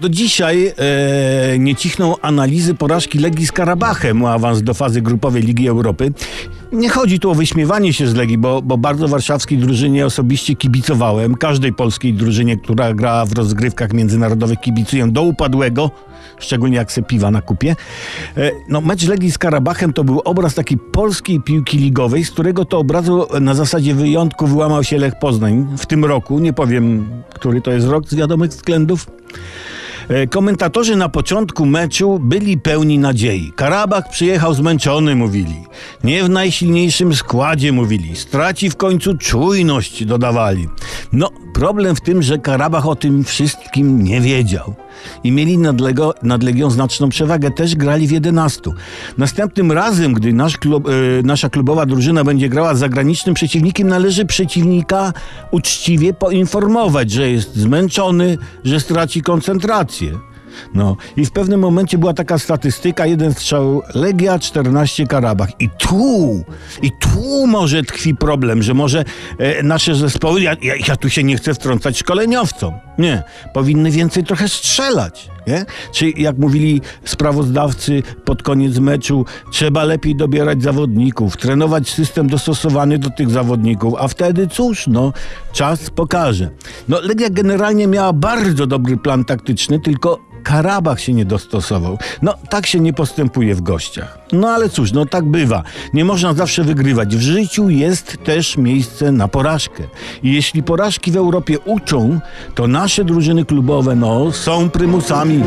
Do dzisiaj e, nie cichną analizy porażki Legii z Karabachem o awans do fazy grupowej Ligi Europy. Nie chodzi tu o wyśmiewanie się z Legii, bo, bo bardzo warszawskiej drużynie osobiście kibicowałem. Każdej polskiej drużynie, która gra w rozgrywkach międzynarodowych kibicuję do upadłego, szczególnie jak se piwa na kupie. E, no, mecz Legii z Karabachem to był obraz takiej polskiej piłki ligowej, z którego to obrazu na zasadzie wyjątku wyłamał się Lech Poznań w tym roku. Nie powiem, który to jest rok z wiadomych względów. E, Komentatorzy na początku meczu byli pełni nadziei. Karabach przyjechał zmęczony, mówili. Nie w najsilniejszym składzie, mówili. Straci w końcu czujność, dodawali. No, problem w tym, że Karabach o tym wszystkim nie wiedział. I mieli nad, Lego, nad Legią znaczną przewagę. Też grali w 11. Następnym razem, gdy nasz klub, e, nasza klubowa drużyna będzie grała z zagranicznym przeciwnikiem, należy przeciwnika uczciwie poinformować, że jest zmęczony, że straci koncentrację. No i w pewnym momencie była taka statystyka, jeden strzał Legia, 14 Karabach. I tu, i tu może tkwi problem, że może e, nasze zespoły, ja, ja, ja tu się nie chcę wtrącać szkoleniowcom, nie, powinny więcej trochę strzelać. Nie? Czy jak mówili sprawozdawcy pod koniec meczu, trzeba lepiej dobierać zawodników, trenować system dostosowany do tych zawodników, a wtedy cóż, no, czas pokaże. No, Legia generalnie miała bardzo dobry plan taktyczny, tylko Karabach się nie dostosował. No, tak się nie postępuje w gościach. No ale cóż, no tak bywa. Nie można zawsze wygrywać. W życiu jest też miejsce na porażkę. I jeśli porażki w Europie uczą, to nasze drużyny klubowe, no, są prymusami.